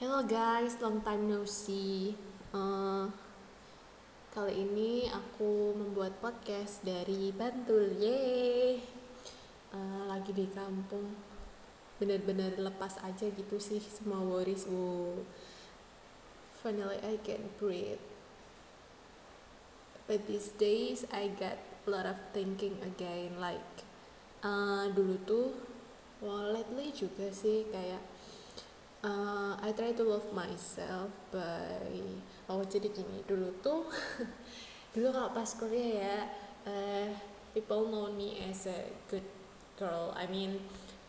Hello guys, long time no see. Uh, kali ini aku membuat podcast dari Bantul, yeay. Uh, lagi di kampung, bener-bener lepas aja gitu sih semua worries. Wow. Finally I can breathe. But these days I got a lot of thinking again, like uh, dulu tuh, well lately juga sih kayak uh, I try to love myself by oh jadi gini dulu tuh dulu kalau pas kuliah ya uh, people know me as a good girl. I mean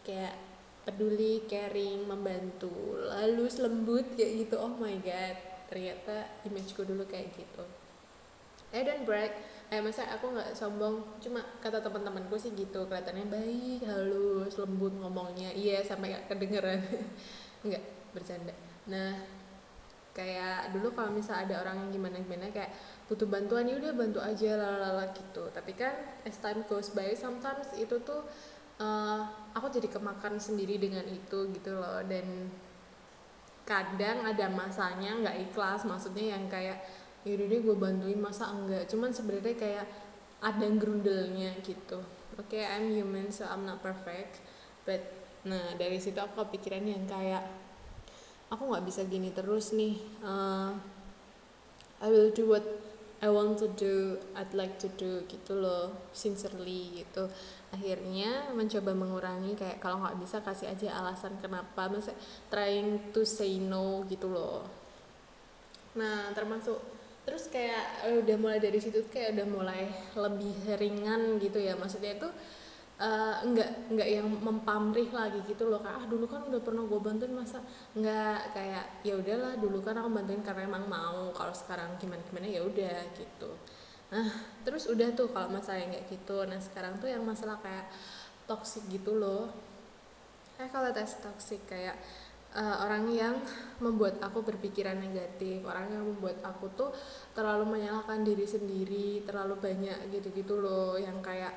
kayak peduli caring membantu lalu lembut kayak gitu. Oh my god ternyata imageku dulu kayak gitu. I don't brag. Eh masa aku nggak sombong. Cuma kata teman-temanku sih gitu kelihatannya baik halus lembut ngomongnya. Iya sampai gak kedengeran nggak bercanda. Nah kayak dulu kalau misal ada orang yang gimana gimana kayak butuh bantuan ya udah bantu aja lalala gitu. Tapi kan as time goes by sometimes itu tuh uh, aku jadi kemakan sendiri dengan itu gitu loh. Dan kadang ada masanya nggak ikhlas maksudnya yang kayak yaudah deh gue bantuin masa enggak? Cuman sebenarnya kayak ada grundelnya gitu. Oke okay, I'm human so I'm not perfect. But nah dari situ aku kepikiran yang kayak aku nggak bisa gini terus nih uh, I will do what I want to do I'd like to do gitu loh sincerely gitu. Akhirnya mencoba mengurangi kayak kalau nggak bisa kasih aja alasan kenapa masa trying to say no gitu loh. Nah termasuk terus kayak udah mulai dari situ kayak udah mulai lebih ringan gitu ya. Maksudnya itu uh, nggak yang mempamrih lagi gitu loh kayak ah dulu kan udah pernah gue bantuin masa nggak? Kayak ya udahlah dulu kan aku bantuin karena emang mau. Kalau sekarang gimana gimana ya udah gitu. Nah terus udah tuh kalau masalah yang kayak gitu. Nah sekarang tuh yang masalah kayak toxic gitu loh. Kayak kalau tes toxic kayak uh, orang yang membuat aku berpikiran negatif orang yang membuat aku tuh terlalu menyalahkan diri sendiri terlalu banyak gitu-gitu loh. Yang kayak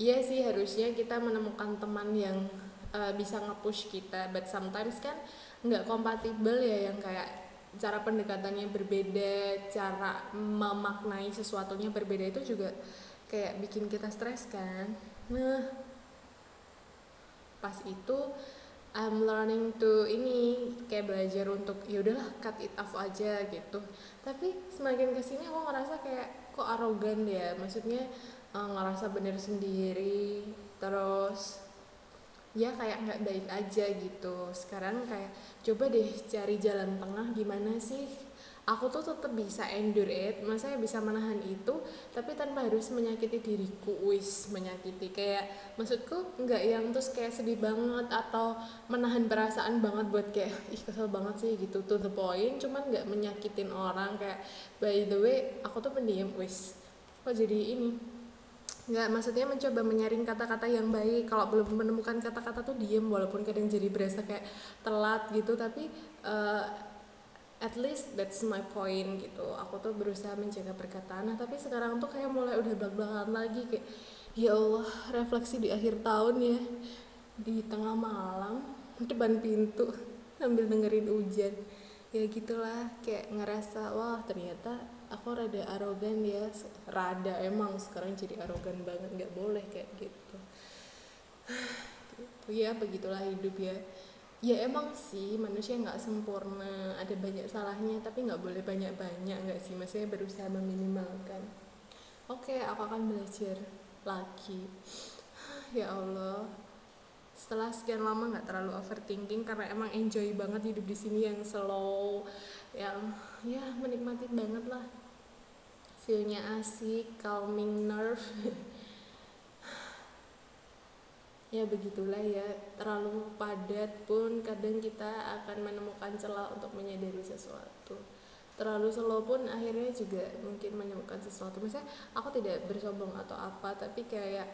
iya sih harusnya kita menemukan teman yang uh, bisa nge-push kita. But sometimes kan nggak kompatibel ya yang kayak cara pendekatannya berbeda cara memaknai sesuatunya berbeda itu juga kayak bikin kita stres kan. Nah pas itu I'm learning to ini kayak belajar untuk ya udahlah cut it off aja gitu. Tapi semakin ke sini aku ngerasa kayak kok arogan ya. Maksudnya uh, ngerasa bener sendiri terus ya kayak nggak baik aja gitu. Sekarang kayak coba deh cari jalan tengah gimana sih? Aku tuh tetap bisa endure it masa bisa menahan itu tapi tanpa harus menyakiti diriku wis menyakiti. Kayak maksudku nggak yang terus kayak sedih banget atau menahan perasaan banget buat kayak ih kesel banget sih gitu. To the point cuman nggak menyakitin orang kayak by the way aku tuh pendiam wis. Kok jadi ini nggak maksudnya mencoba menyaring kata-kata yang baik. Kalau belum menemukan kata-kata tuh diem walaupun kadang jadi berasa kayak telat gitu. Tapi uh, at least that's my point gitu. Aku tuh berusaha menjaga perkataan. Nah tapi sekarang tuh kayak mulai udah belak-belakan lagi kayak ya Allah refleksi di akhir tahun ya. Di tengah malam depan pintu sambil dengerin hujan. Ya gitulah kayak ngerasa wah ternyata aku rada arogan ya rada emang sekarang jadi arogan banget nggak boleh kayak gitu. Ya begitulah hidup ya. Ya emang sih manusia nggak sempurna ada banyak salahnya tapi nggak boleh banyak banyak nggak sih? Maksudnya berusaha meminimalkan. Oke aku akan belajar lagi. Ya Allah. Setelah sekian lama nggak terlalu overthinking karena emang enjoy banget hidup di sini yang slow yang ya menikmati banget lah. Feelnya asik calming nerve. Ya begitulah ya. Terlalu padat pun kadang kita akan menemukan celah untuk menyadari sesuatu. Terlalu slow pun akhirnya juga mungkin menemukan sesuatu. Misalnya aku tidak bersombong atau apa tapi kayak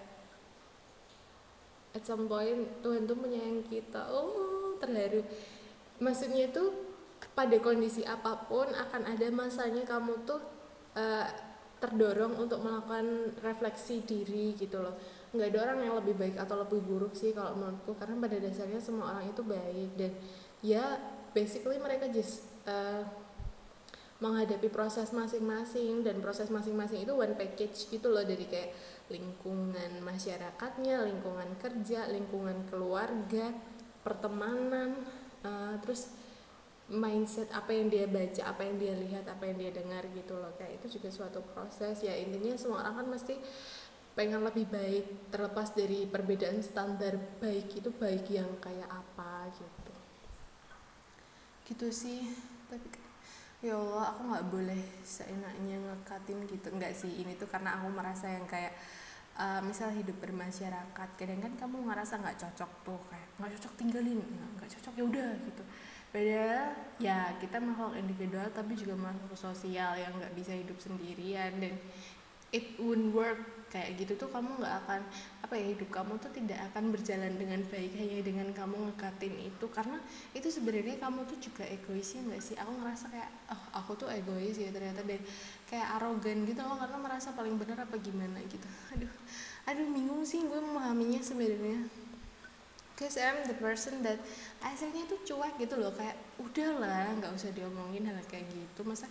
at some point Tuhan tuh menyayangi kita. Oh terharu. Maksudnya itu pada kondisi apa pun akan ada masanya kamu tuh uh, terdorong untuk melakukan refleksi diri gitu loh. Nggak ada orang yang lebih baik atau lebih buruk sih kalau menurutku karena pada dasarnya semua orang itu baik dan ya basically mereka just uh, menghadapi proses masing-masing dan proses masing-masing itu one package gitu loh. Dari kayak lingkungan masyarakatnya, lingkungan kerja, lingkungan keluarga, pertemanan, uh, terus mindset apa yang dia baca, apa yang dia lihat, apa yang dia dengar gitu loh. Kayak itu juga suatu proses. Ya intinya semua orang kan mesti pengen lebih baik terlepas dari perbedaan standar baik itu baik yang kayak apa gitu. Gitu sih. Tapi ya Allah aku nggak boleh seenaknya ngekatin gitu. Enggak sih ini tuh karena aku merasa yang kayak uh, misal hidup bermasyarakat kadang kan kamu ngerasa nggak cocok tuh kayak nggak cocok tinggalin nggak cocok ya udah gitu beda. Ya kita makhluk individual tapi juga makhluk sosial yang nggak bisa hidup sendirian dan it won't work. Kayak gitu tuh kamu nggak akan apa ya hidup kamu tuh tidak akan berjalan dengan baik hanya dengan kamu ngekatin itu. Karena itu sebenarnya kamu tuh juga egois ya nggak sih? Aku ngerasa kayak oh aku tuh egois ya ternyata deh kayak arogan gitu loh karena merasa paling benar apa gimana gitu. Aduh aduh bingung sih gue memahaminya sebenarnya cause I'm the person that aslinya tuh cuek gitu loh kayak udahlah nggak usah diomongin hal kayak gitu. Masa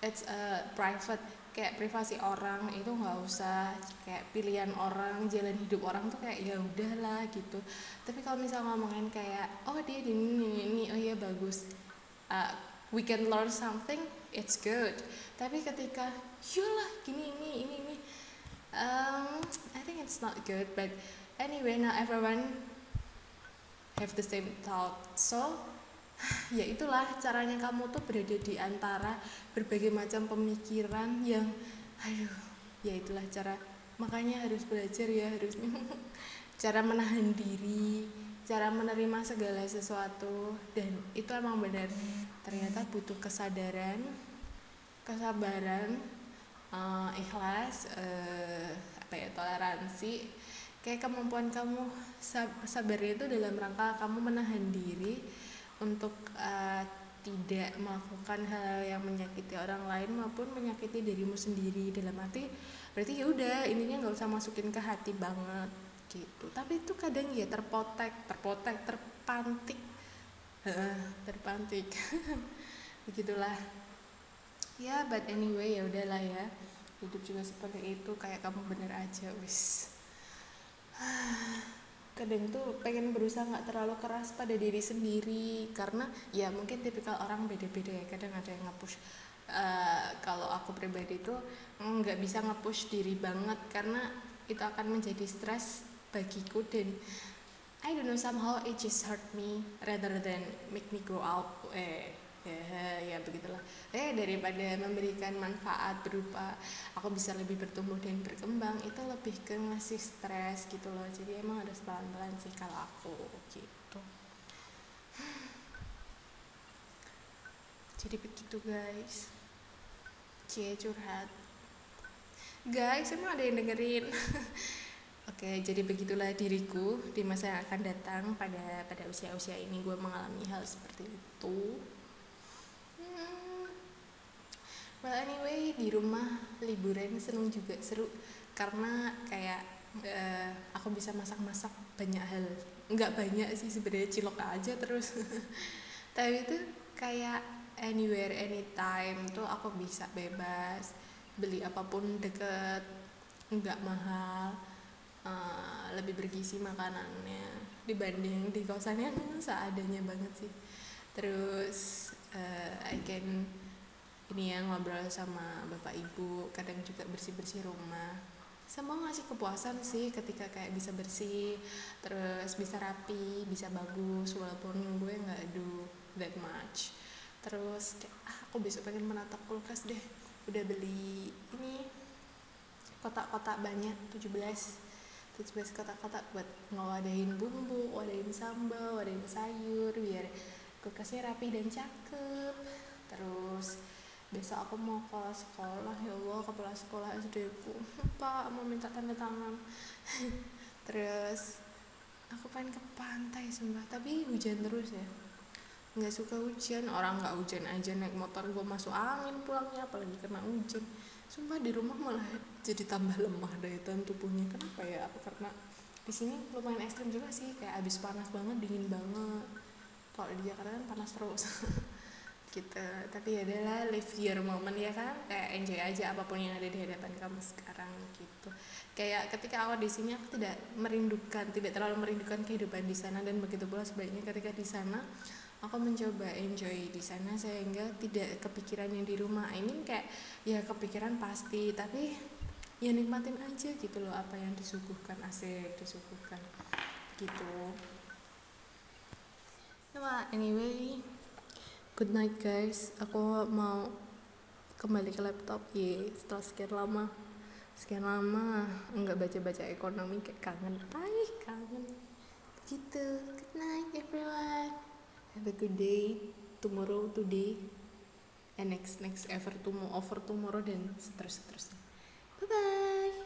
it's a private kayak privasi orang itu nggak usah kayak pilihan orang jalan hidup orang tuh kayak ya udahlah gitu. Tapi kalau misal ngomongin kayak oh dia di ini, ini oh iya bagus uh, we can learn something it's good. Tapi ketika lah gini ini ini ini um, I think it's not good but anyway not everyone have the same thought. So ya itulah caranya kamu tuh berada di antara berbagai macam pemikiran yang aduh ya itulah cara makanya harus belajar ya harus cara menahan diri cara menerima segala sesuatu dan itu emang benar. Ternyata butuh kesadaran kesabaran uh, ikhlas uh, apa ya toleransi kayak kemampuan kamu sabar itu dalam rangka kamu menahan diri untuk uh, tidak melakukan hal yang menyakiti orang lain maupun menyakiti dirimu sendiri. Dalam arti berarti ya udah intinya nggak usah masukin ke hati banget gitu. Tapi itu kadang ya terpotek terpotek terpantik. Terpantik. Begitulah. Ya but anyway ya udahlah ya. Hidup juga seperti itu kayak kamu bener aja wis kadang tuh pengen berusaha nggak terlalu keras pada diri sendiri karena ya mungkin tipikal orang beda-beda ya. Kadang ada yang ngepush uh, kalau aku pribadi tuh nggak bisa ngepush diri banget karena itu akan menjadi stres bagiku dan I don't know somehow it just hurt me rather than make me grow up eh ya ya begitulah. Eh daripada memberikan manfaat berupa aku bisa lebih bertumbuh dan berkembang itu lebih ke ngasih stres gitu loh. Jadi emang harus pelan-pelan sih kalau aku gitu. Jadi begitu guys. Cie curhat. Guys emang ada yang dengerin? Oke, jadi begitulah diriku di masa yang akan datang pada pada usia-usia ini gue mengalami hal seperti itu. Well anyway di rumah liburan seneng juga seru. Karena kayak uh, aku bisa masak-masak banyak hal. Nggak banyak sih sebenarnya cilok aja terus. Tapi itu kayak anywhere anytime tuh aku bisa bebas beli apa pun deket nggak mahal uh, lebih bergizi makanannya dibanding di kosan yang seadanya banget sih. Terus uh, I can ini ya ngobrol sama bapak ibu kadang juga bersih bersih rumah sama ngasih kepuasan sih ketika kayak bisa bersih terus bisa rapi bisa bagus walaupun gue nggak do that much. Terus kayak ah aku besok pengen menata kulkas deh udah beli ini kotak-kotak banyak 17 17 kotak-kotak buat ngewadahin bumbu, wadahin sambal, wadahin sayur biar kulkasnya rapi dan cakep. Terus besok aku mau ke sekolah ya Allah kepala sekolah SD ku. Pak mau minta tanda tangan. Terus aku pengen ke pantai sumpah. Tapi hujan terus ya. Nggak suka hujan orang nggak hujan aja naik motor gue masuk angin pulangnya apalagi kena hujan. Sumpah di rumah malah jadi tambah lemah daya tahan tubuhnya. Kenapa ya? Apa karena di sini lumayan ekstrim juga sih. Kayak abis panas banget dingin banget. Kalau di Jakarta kan panas terus gitu. Tapi ya adalah live your moment ya kan kayak enjoy aja apa pun yang ada di hadapan kamu sekarang gitu. Kayak ketika awal di sini aku tidak merindukan tidak terlalu merindukan kehidupan di sana. Dan begitu pula sebaliknya ketika di sana aku mencoba enjoy di sana sehingga tidak kepikiran yang di rumah. Ini kayak ya kepikiran pasti tapi ya nikmatin aja gitu loh apa yang disuguhkan asik disuguhkan. Gitu. Nah anyway good night guys. Aku mau kembali ke laptop. Ya setelah sekian lama. Sekian lama nggak baca-baca ekonomi kayak kangen. Ay kangen. Gitu. Good night everyone. Have a good day. Tomorrow today. And next next ever tomorrow over tomorrow dan seterusnya bye bye